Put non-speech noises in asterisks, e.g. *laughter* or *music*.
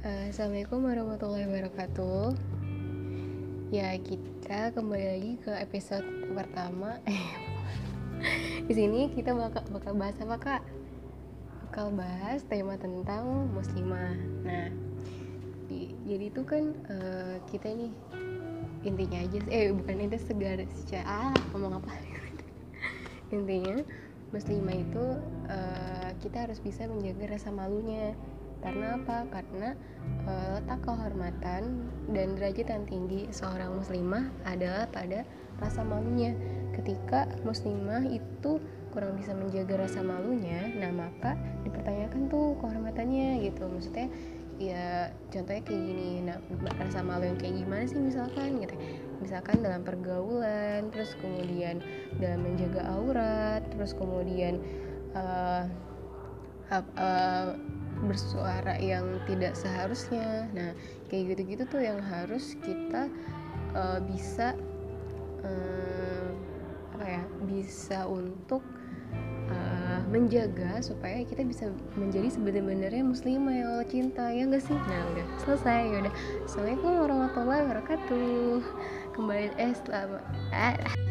Assalamualaikum warahmatullahi wabarakatuh. Ya kita kembali lagi ke episode pertama. *laughs* Di sini kita bakal bakal bahas apa kak? Bakal bahas tema tentang muslimah. Nah, di, jadi itu kan uh, kita nih intinya aja, eh bukan itu segar secara ah ngomong apa? *laughs* intinya muslimah itu uh, kita harus bisa menjaga rasa malunya karena apa? Karena e, letak kehormatan dan derajat yang tinggi seorang muslimah adalah pada rasa malunya. Ketika muslimah itu kurang bisa menjaga rasa malunya, nah maka dipertanyakan tuh kehormatannya gitu. Maksudnya ya contohnya kayak gini nah rasa malu yang kayak gimana sih misalkan gitu misalkan dalam pergaulan terus kemudian dalam menjaga aurat terus kemudian uh, uh, bersuara yang tidak seharusnya. Nah kayak gitu-gitu tuh yang harus kita uh, bisa uh, apa ya bisa untuk uh, menjaga supaya kita bisa menjadi sebenarnya muslimah yang Allah cinta ya enggak sih? Nah udah selesai ya udah. Assalamualaikum warahmatullahi wabarakatuh. Kembali eh selamat eh.